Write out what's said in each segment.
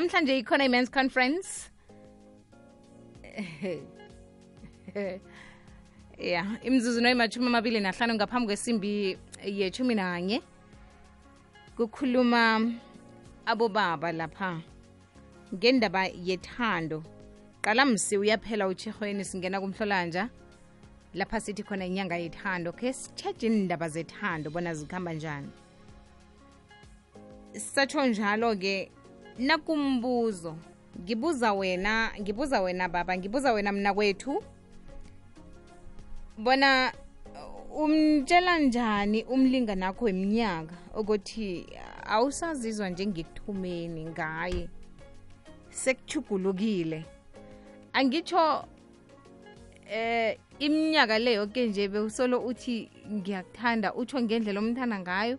namhlanje ikhona i-mans conference? Ya imzuzu noyimathumi amabili nahlanu ngaphambi kwesimbi yethumi nanye. Kukhuluma abobaba lapha ngendaba yethando. Qala msi uyaphela utshirhweni singena kumhlolanja. Lapha sithi khona inyanga yethando khe sitshetshe indaba zethando bona zikhamba njani. Satsho njalo-ke nakumbuzo. Ngibuza wena ngibuza wena baba ngibuza wena mna kwethu. Bona umtshela njani umlinganakho weminyaka? Ukuthi awusazizwa njengekuthumeni ngaye. Sekuchugulukile angitsho eh iminyaka le yonke nje bewusolo uthi ngiyakuthanda utsho ngendlela omthanda ngayo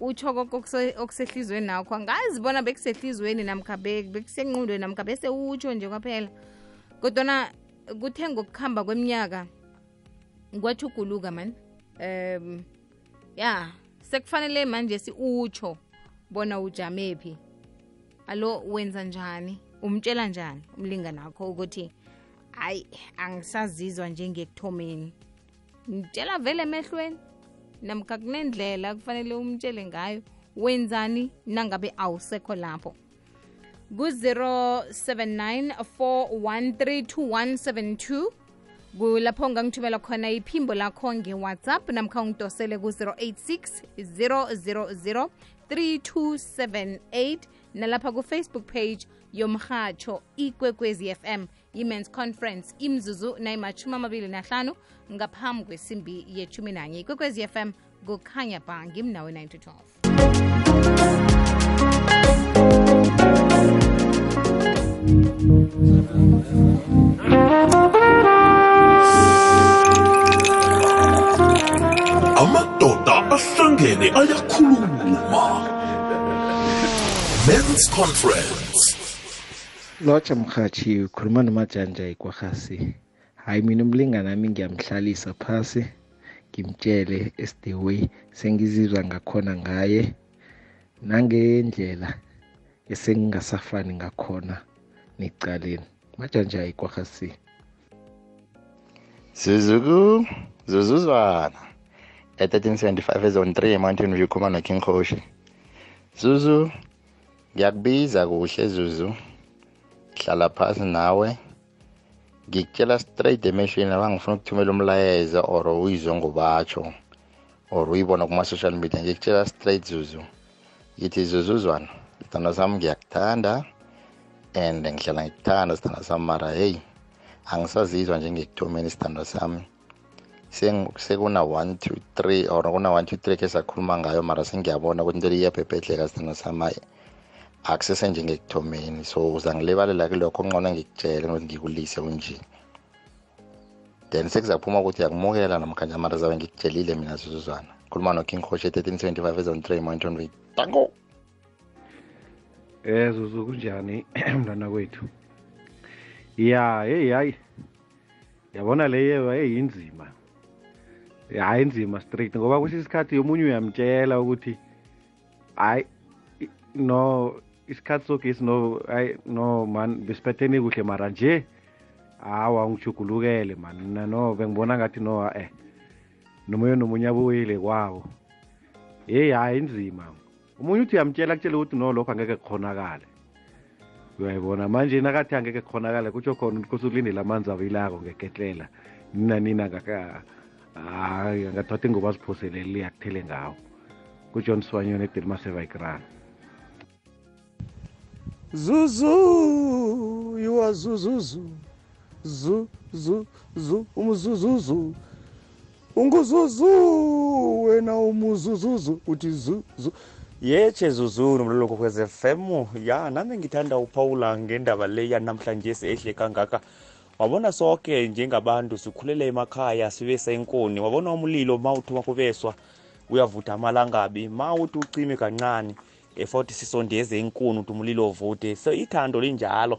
utsho koko okusehlizweni nakho. Angazi bona bekusehlizweni namkha bekusenqundweni namkha bese utsho nje kwaphela. Kodwana kuthe ngokuhamba kweminyaka kwachuguluka mani um ya sekufanele manje si utsho bona ujamephi alo wenza njani? Umtshela njani umlinganakho ukuthi hayi angisazizwa njengekuthomeni mtshela vele emehlweni namkha kunendlela kufanele umtshele ngayo wenzani nangabe awusekho lapho? ku-079 4132172 kulapho ungangithumela khona iphimbo lakho ngewhatsapp namkha ungidosele ku-086 000 3278 nalapha ku-facebook page yomhatsho ikwekwezi fm i-mens conference imzuzu nayimathumi amabili nahlanu ngaphambi kwesimbi yethumi nanye ikwekwezi fm kukhanya ba ngimnawe 9 to 12 amadoda ahlangene ayakhuluma. Men's conference lotsha mhathi ukhuluma nomajanja ikwahasi hayi mina umlingana nami ngiyamhlalisa phasi ngimtshele esdeway sengizizwa ngakhona ngaye nangendlela esengingasafani ngakhona necaleni majanja ikwahasi Zuzuku, Zuzuzwana. At 1375 ezone 3 Mountain View khuluma no King Khoshi. Zuzu, ngiyakubiza kuhle Zuzu. Hlala phansi nawe. Ngikutshela straight emehlweni abangifuna ukuthumela umlayezo or uyizwe ngobatsho or uyibona kuma social media ngikutshela straight Zuzu. Yithi Zuzuzwana, sithando sami ngiyakuthanda and ngihlala ngikuthanda sithando sami mara hey angisazizwa njengekuthomeni isithando sami sekuna 1 2 3 or kuna 1 2 3 ke sakhuluma ngayo mara sengiyabona ukuthi into iyabhebhedleka sithando sami akusese njengekuthomeni so uzangilibalela kulokho ngcono ngikutshele ngokuthi ngikulise kunje then sekuzaphuma ukuthi yakumukela namkhanje mara zabe ngikutshelile mina zuzuzwana khuluma no-king khoshi e-1375 ezone 3 mountain way tango Eh Zuzu kunjani mntwana kwethu? Ya, hey hayi. Yabona leyo hey inzima. Hayi inzima straight ngoba kusho isikhathi yomunye uyamtshela ukuthi hayi no isikhathi sogesi isino ayi no man besiphethene kuhle mara nje. Hawa ungichukulukele man. Mina no bengibona ngathi no eh nomunye nomunye abuyile kwawo. Hey hayi inzima umunye uthi uyamtshela kutshela ukuthi no lokho angeke kukhonakale uyayibona? Manje nakathi angeke kukhonakale kutsho khona ukuthi kose ulindele amanzi abilako ngeketlela. Nina nina hayi angathatha ingoba aziphoselele liyakuthele ngawo. Kujohn swanyoni edelmasevaikrana Zuzu, you are Zuzuzu. Zu, zu, zu, umzuzuzu. Unguzuzu, wena umuzuzuzu. Uthi zu, zu. Yeche Zuzu nomlolo kwez FM. Ya, nami ngithanda uphawula ngendaba le yanamhlanje ehle kangaka. Wabona soke njengabantu sikhulele emakhaya sibe senkoni. Wabona umlilo mawuthuma kubeswa uyavutha amalangabi. Mawuthi ucime kancane. Efuthi sisondeze inkuni ukuthi umlilo uvuthe so ithando linjalo.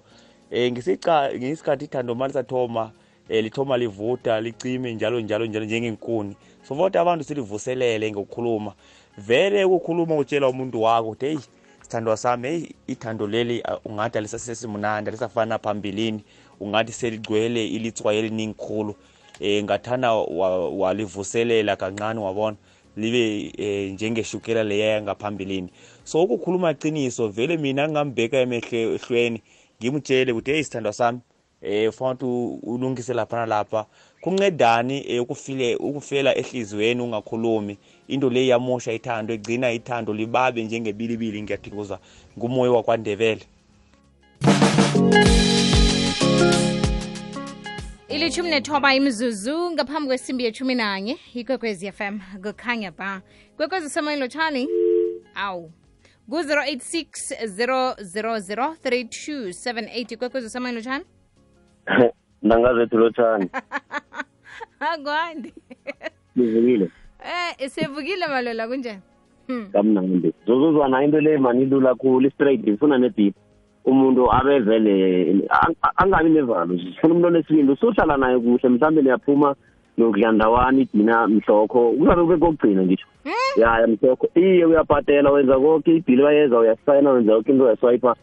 Eh ngisica ngisikhathi ithando malisathoma eh lithoma livutha licime njalo njalo njalo njengenkuni. So vote abantu silivuselele ngokukhuluma. Vele ukukhuluma utshela umuntu wakho ukuthi hey sithandwa sami. Heyi ithando leli ungathi alisasesimnandi alisafana phambilini. Ungathi seligcwele ilitswayi eliningi khulu. Eh ngathanda wa- walivuselela kancane wabona. Libe eh, njengeshukela leya ngaphambilini so ukukhuluma qiniso vele mina ngingambheka emehlweni ngimtshele ukuthi hey sithandwa sami eh ufuna ukuthi ulungise lapha nalapha. Kuncedani eh, ukufile ukufela ehliziyweni ungakhulumi? Into le yamosha ithando egcina ithando libabe njengebilibili ngiyathokoza ngumoya wakwandebele. Ilithumi nethoba imzuzu ngaphambi kwesimbi yethumi nanye ikwekwezi fm kukhanya ba kwekwezi semoyelo lotshani awu. Ku-086 000 3278 ikwekwezi semoyelo tshani nangazethu lotshani akwandi livukile eh sevukile malola kunjani? Hmm. kamnandi. Zozuzwana into le mani ilula khulu istraight ifuna nedip umuntu abe vele ang- angabi nevalo sifuna umuntu onesibindi usuhlala naye kuhle mhlawumbe niyaphuma nokudla ndawani idina mhlokho. Kuzabe kube kokugcina ngisho ya mhlokho. Iye uyabhatela wenza konke ibhili bayeza uyasayina wenza konke into uyaswipa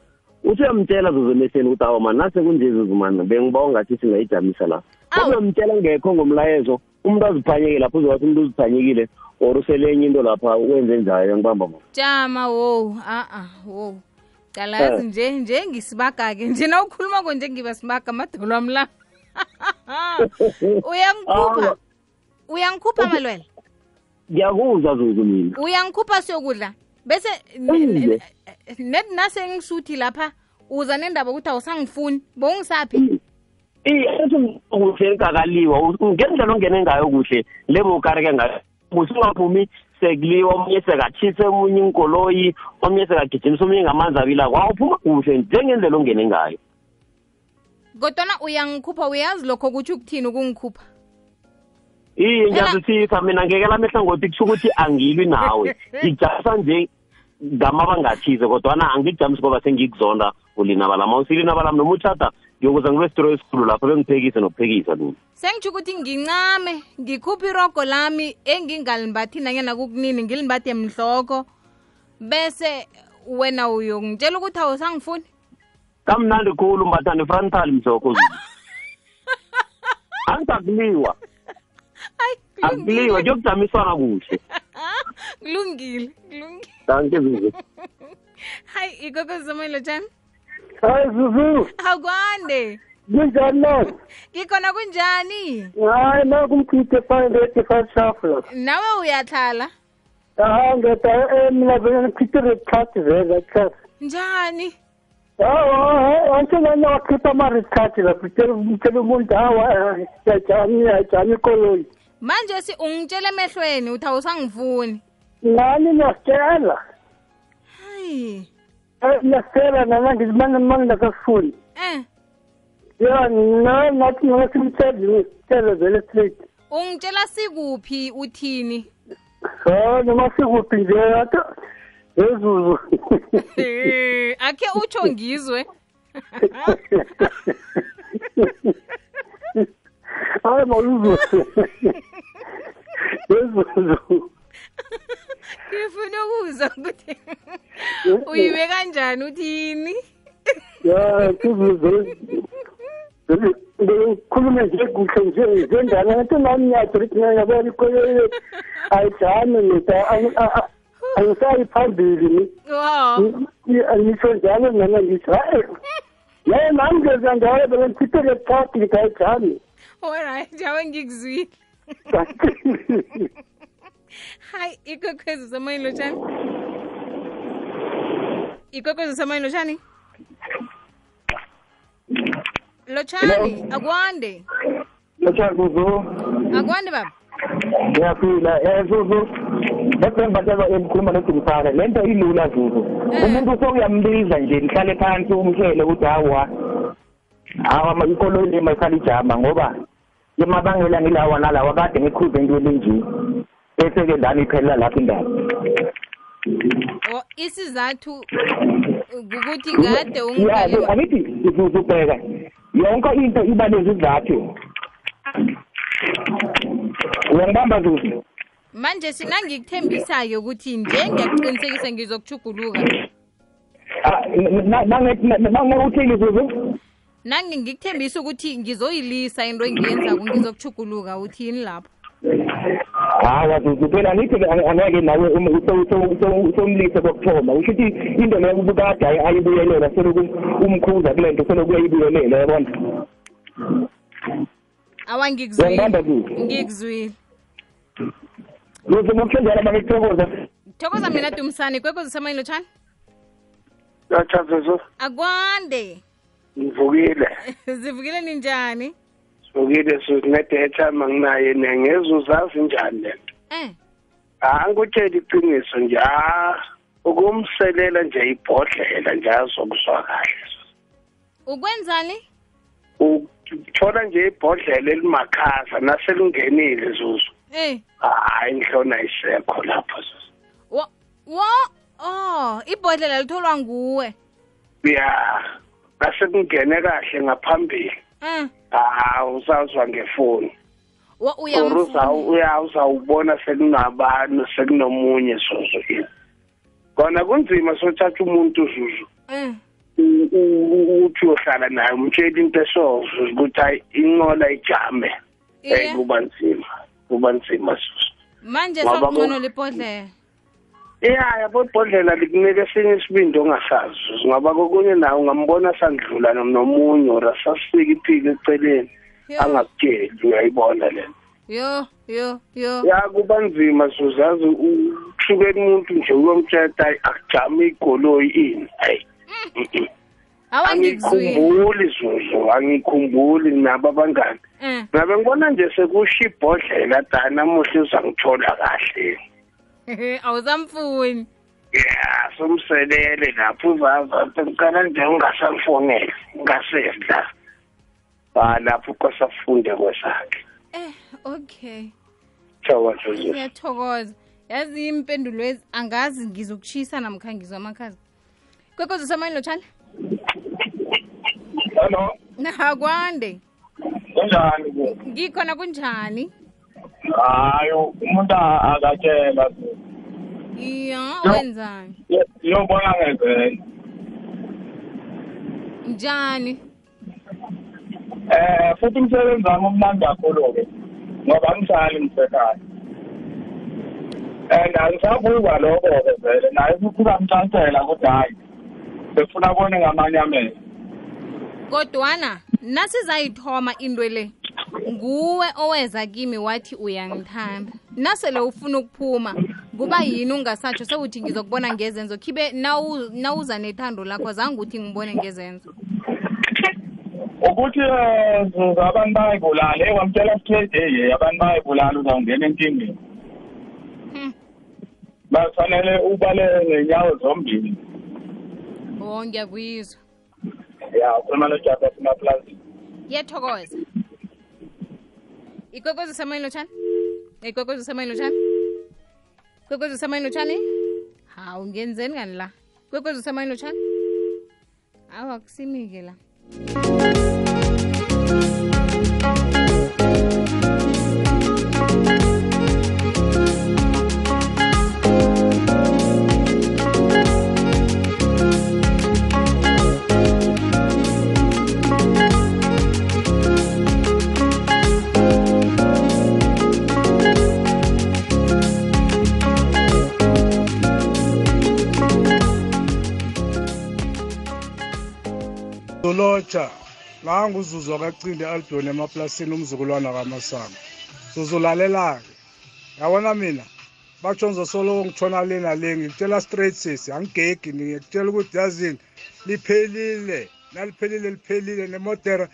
usuyamtshela zozomehleni ukuthi awa mani nase kunje zuzu mani bengiba ungathi singayijamisa la. Awu. uyamtshela ngekho ngomlayezo umuntu aziphanyekile lapho uzowathi umuntu uziphanyekile or usele enye into lapha wenze njalo ngibamba ma jama wo a-a wo cala yazi nje nje ngisibaga-ke nje na ukhuluma konje ngiba sibaga amadolo wami la uyangikhupha uyangikhupha malwela? Ngiyakuzwa zuzu mina. Uyangikhupha siyokudla? Bese net nasengisuthi lapha uza nendaba ukuthi awusangifuni. Bowungisaphi ethi kuhle engakaliwa ngendlela ongene ngayo kuhle lebo ukareke ngayo. Kuhle ungaphumi sekuliwa omunye sekatshise omunye inkoloyi omunye sekagijimisa omunye ngamanzi abilako. Awuphuma kuhle njengendlela ongene ngayo. Kodwana uyangikhupha uyazi lokho kutsho ukuthini ukungikhupha? Iye ngiyazwisisa. Mina ngekela amehla ngothi kusho ukuthi angilwi nawe. Ngijamisa nje ngamabanga athize kodwana angikujamisi ngoba sengikuzonda. Ulinabala ma usilinabala noma utshata ngiyokuza ngibe sitoro esikhulu lapho bengiphekise nokuphekisa mina sengitsho ukuthi ngincame ngikhuphe irogo lami engingalimbathi nanyana kukunini ngilimbathe mhloko bese wena uyongitshela ukuthi awusangifuni kamnandi khulu mbathani -frontal mhloko angisakuliwa hayi akuliwa kuyokujamiswana kuhle kulungile kulungile hayi ikokozomelo tshani hayi zuzu. Akwande. Kunjani na? Ngikhona kunjani? Hayi nakumkhithe five eighty five shafla nawe uyahlala aha ngeta mina vele nikhithe rechat vele chat njani? Hawa ansenanya wakhipha ama-rechat lapho tshela umuntu hawa yajani yajani ikoloyi manje si ungitshela emehlweni uthi awusangifuni nani niyasitshela hayi. Niyasitshela nana ngizimangingakafuni eh. Ya na nathi nona simtshele sitshele vele straight ungitshela sikuphi uthini? Ha noma sikuphi nje ati yezuzu Eh, akhe utsho ngizwe. Hayi mawuzuzu yezuzu ngifuna ukuzwa ukuthi uyibe kanjani uthini ya ngikhulume nje kuhle nje njengani ngathi nami ngiyadrithi ngiyabona ikoloyi ayijami nita angisayi phambili ngisho njalo mina ngisho hayi. Yaye nami ngeza njalo bele ngikhiphele phakathi ngithi ayijami alright jawe ngikuzwile hayi ikwekhwezi samayini lotshani ikwekhwezi samayini lotshani lotshani akwande Zuzu. Akwande baba. Ngiyaphila um Zuzu. Bese emkhuluma emkhuluma le nto ilula Zuzu. Umuntu sokuyambiza nje nihlale phansi umhlele ukuthi hawa hawa ikoloyi le mayihlala ijama ngoba emabangela ngilawa nalawa kade ngikhuze into elinje bese-ke lana iphelela lapho indaba. O isizathu ukuthi kade ya ungibhaliwa angithi Zuzu bheka yonke into iba nezizathu uyangibamba Zuzu manje sinangikuthembisayo ukuthi nje ngiyakuqinisekisa ngizokuchuguluka nangekuthini zuzu? Nange ngikuthembisa ukuthi ngizoyilisa into engiyenzako ngizokuchuguluka uthini lapho. Hawa zuzu phela ngithi angeke nawe somlise kokuthoma. Usho ukuthi into leyo ubukade ayibuyelela seloku umkhuza kule nto seloku uyayibuyelela yabona? Awa ngikuzwile. Ngikuzwile. Zuzu ngokuthenjala mangikuthokoza thokoza mina dumisane kwekwezi samayini lotshani akwande. Ngivukile. Zivukile ninjani sivukile susinedetha manginaye nengezuzazi njani lento eh. Angikutshela iqiniso nje ah ukumselela nje ibhodlela nje azokuzwa kahle. Ukwenzani? Uthola nje ibhodlela elimakhaza naselingenile zuzu. Eh. Hayi ngihlona isekho lapho zuzu. Wo wo oh ibhodlela litholwa nguwe. Ya nasekungene kahle ngaphambili. Eh ah usazwa ngefoni. Wo or uza- uyamfuna uya uzawubona sekunabanu sekunomunye zuzu kona kunzima sothatha umuntu zuzu. Eh u- u- uthi uyohlala naye umtshela into esozuzu ukuthi hayi inqola ijame. Iye. eh kuba nzima kuba nzima zuzu. Manje Ngoba sokungcono ku- libhodlela ya yabo ibhodlela likunika esinye isibindi ongasazi. Ngoba kokunye nawe ungambona sandlula nom- nomunye or asasika iphika eceleni angakutsheli. Uyayibona lento yo yo yo. Ya kuba nzima suzazi ushukela umuntu nje uyomtsheta hayi akujame igoloyi ini hayi. Angikhumbuli zuzu angikhumbuli nabo abangani. Eh. Ngabe ngibona nje sekusho ibhodlela da namuhla uzangithola kahle. awusamfuni ya somselele lapho uvava ngicala nje ungasamfonele ngasedla ah lapho kwasafunde kwesakhe. Eh okay. Thawa zuzu ngiyathokoza. Yazi impendulo ezi angazi ngizokushisa namkha ngizwa amakhazi kwekozi samayini lotshani hello? Nakwande kunjani? Ngikhona kunjani hayi umuntu akatshela. Iya wenzani? yobona ngezene njani? Eh futhi umsebenzi wami umnandi kakhulu-ke ngoba angihlali ngisekhaya. And angisabuzwa lokho-ke vele naye futhi uyamcancela ukuthi hhayi befuna abone ngamanye amehlo. Kodwana nasizayithoma into le. Nguwe oweza kimi wathi uyangithanda. Nasele ufuna ukuphuma kuba yini ungasatsho? Sewuthi ngizokubona ngezenzo. Khibe nawu- nawuza nethando lakho zange uthi ngibone ngezenzo. Ukuthi um abantu bayibulala ewamtshela straight eye abantu bayibulala uzawungena enkingeni. Hmm. bafanele ubalele ngenyawo zombili. O ngiyakuyizwa. Ya ukhuluma nojapa yethokoza ngiyathokoza Ikwekwezi sema inotshani? Ikwekwezi sema inotshani? Ikwekwezi sema inotshani? Ha, ungenzeni kani la? Ikwekwezi sema inotshani? Awa kusimi la. Nganguzuzwa kacinde Albion emaplasini umzukulwana kaMasango. Zuzulalela-ke yabona mina? Batsho ngizosoloko ngitshona le nale ngikutshela straight sesi angigegi. Ngikutshela ukuthi yazini liphelile. Naliphelile liphelile. Nemodera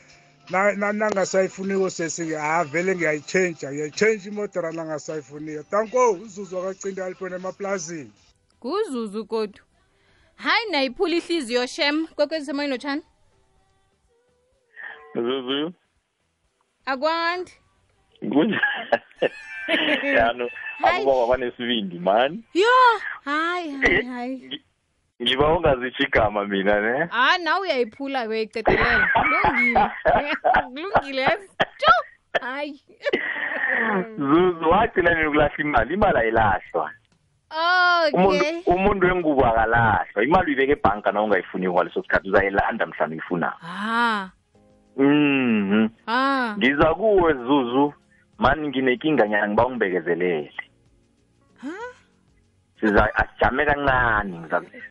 na- na- nangasayifuniko sesi ha vele ngiyayitshentsha ngiyayitshentsha imodera nangasayifuniko. Tanko uzuzwa kacinde Albion emaplasini. Nguzuzu kodwa hayi nayiphula ihliziyo shem. Kwekwezi samayini lotshani Zuzu? Akwandi. Yano Hayi. abobaba banesibindi man yo hayi hayi hayi. ngiba ungazitsho igama mina ne? Ah nawe uyayiphula uyayicedelela kulungile kulungile. Tsho hayi. Zuzu wagcina nini ukulahla imali imali ayilahlwa. Okay. Umuntu wengubo akalahlwa. Imali uyibeka ebhanka na ungayifuniko ngaleso sikhathi uzayilanda mhlawumbe ifuna ah. Mhm. Ah. Ngiza kuwe zuzu. Mani nginenkinga nyana ngiba ungibekezelele siza asijame kancane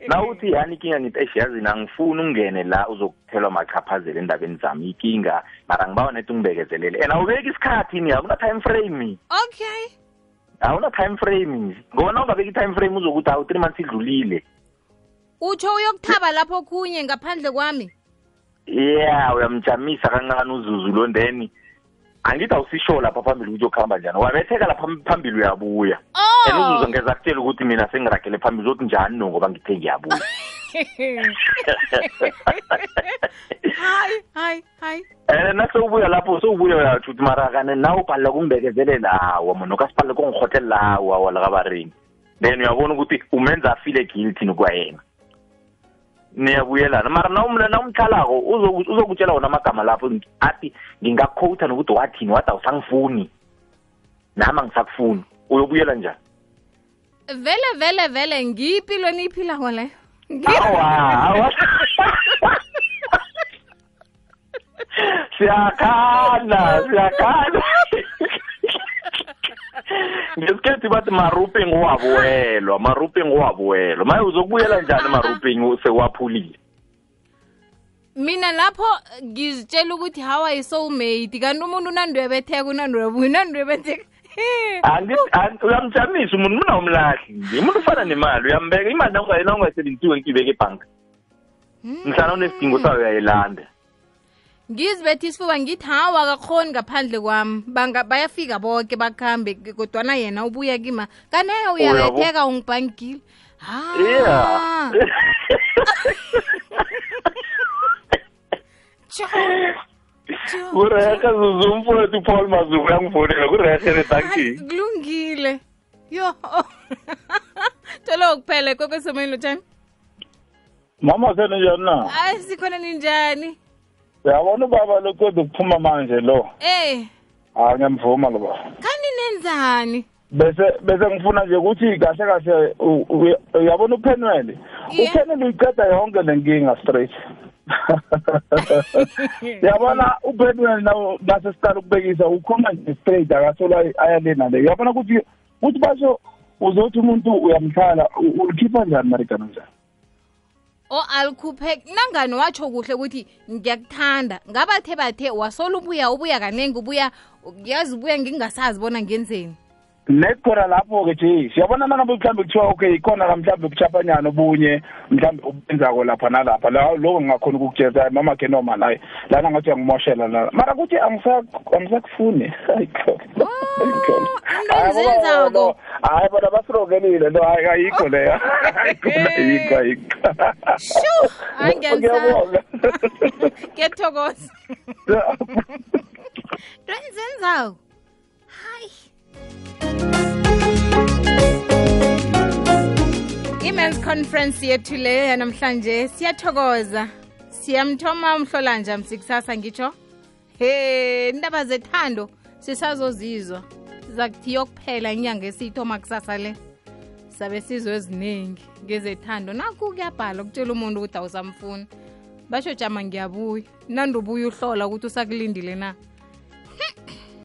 na uthi yani inkinga ngithi eshi yazi angifuni ungene la uzokuthelwa machaphazela endabeni zami. Ikinga mara ngibawa nethi ungibekezelele and awubeki isikhathi ni akuna time frame. Okay. Awuna time frame. Ngoba na ungabeki i-time frame uzokuthi awu three months idlulile. Utsho uyokuthaba lapho kunye ngaphandle kwami yeah uyamjamisa kancane uzuzu lo then angithi awusisho lapha phambili ukuthi okuhamba njani. Wabetheka lapha phambili uyabuya. And oh uzuzu ngeza kutshela ukuthi mina sengiragele phambili uzothi njani no ngoba ngithe ngiyabuya. Hayi hayi hayi. And nasewubuya lapho sewubuya uyatsho ukuthi mara kane na ubhalela kungibekezelela hawa mona okasibhalele kungirhotelela hawa wala kabarini then uyabona ukuthi umenza afile guilty nokwayena niyabuyelana mara nawumla nawumthalako uzoku- uzokutshela wona amagama lapho athi ngingakukhowutha nokuthi wathini wathi awusangifuni nami angisakufuni. Uyobuyela njani? Vele vele vele ngiyipilo niyiphilako leyo siyakhana siyakhana ngesikhethi bathi maruping wabuwelwa maruping wabuwelwa maye uzokubuyela njani maruping sewaphulile? Mina lapho ngizitshela ukuthi hawa yi-soulmate kanti umuntu unandwebetheka unandwebuya unandwebetheka uyamjamisa umuntu mina umlahli nje. Umuntu ufana nemali uyambeka imali nawungayi- nawungayisebenzisiwe ngiyibeka ebhanka. Mhlana unesidingo sayo uyayilanda. Ngizibetha isifuba ngithi hawu akakhoni ngaphandle kwami. Banga- bayafika boke bakhambe kodwana yena ubuya kima kaneyo Uyabo- uyabetheka ungibhangile yeah. Kurehe zuzu umfowethu paul mazuku uyangifonela kurehe netanki kulungile. Yo. Tolo kuphela kwekwesomeni lotshani mama senenjani na? Hayi sikhona ninjani uyabona ubaba lokude kuphuma manje lo? Eh. Hayi ngiyamvuma lo baba. Kanti nenzani? Bese bese ngifuna nje ukuthi kahle kahle u- u- uyabona uphenwele? Yeah. uphenwele uyiqeda yonke le nkinga straight. Uyabona uphenwele nawo nase siqala ukubekisa ukhuluma nje straight akasola ayale nale uyabona ukuthi ukuthi basho uzothi umuntu uyamhlala u- ulikhipha njani marigana njani? O alikhuphe nangani watsho kuhle ukuthi ngiyakuthanda. Ngabathe bathe wasola ubuya ubuya kaningi ubuya yazi ubuya ngingasazi bona ngenzeni nekhona lapho-ke nje siyabona mangabe mhlawumbe kuthiwa okay ikhona la mhlawumbe kuchapanyana obunye mhlawumbe ubenzako lapha nalapha. La- lokho ngingakhona ukukutshela hayi mama ke normal hayi lana ngathi uyangimoshela lana mara kuthi angisa- angisakufuni Hayi, God. Hayi, ngoba- enzenzako. hayi bona basirokelile lo. Hayi ayikho leyo ayikho ayikho ayikho. Shu hayi ngiyalisaba Ngiyabonga. ngiyathokoza. Ntwenzenzako hayi. I-mens conference yethu leyo yanamhlanje siyathokoza. Siyamthoma umhlolanja msikusasa ngitsho. He indaba zethando sisazozizwa. Zakuthi kuphela inyanga esiyithoma kusasa le. Sabe sizwe eziningi ngezethando. Naku kuyabhala ukutshela umuntu ukuthi awusamfuni. Basho jama ngiyabuya. Nandubuya uhlola ukuthi usakulindile na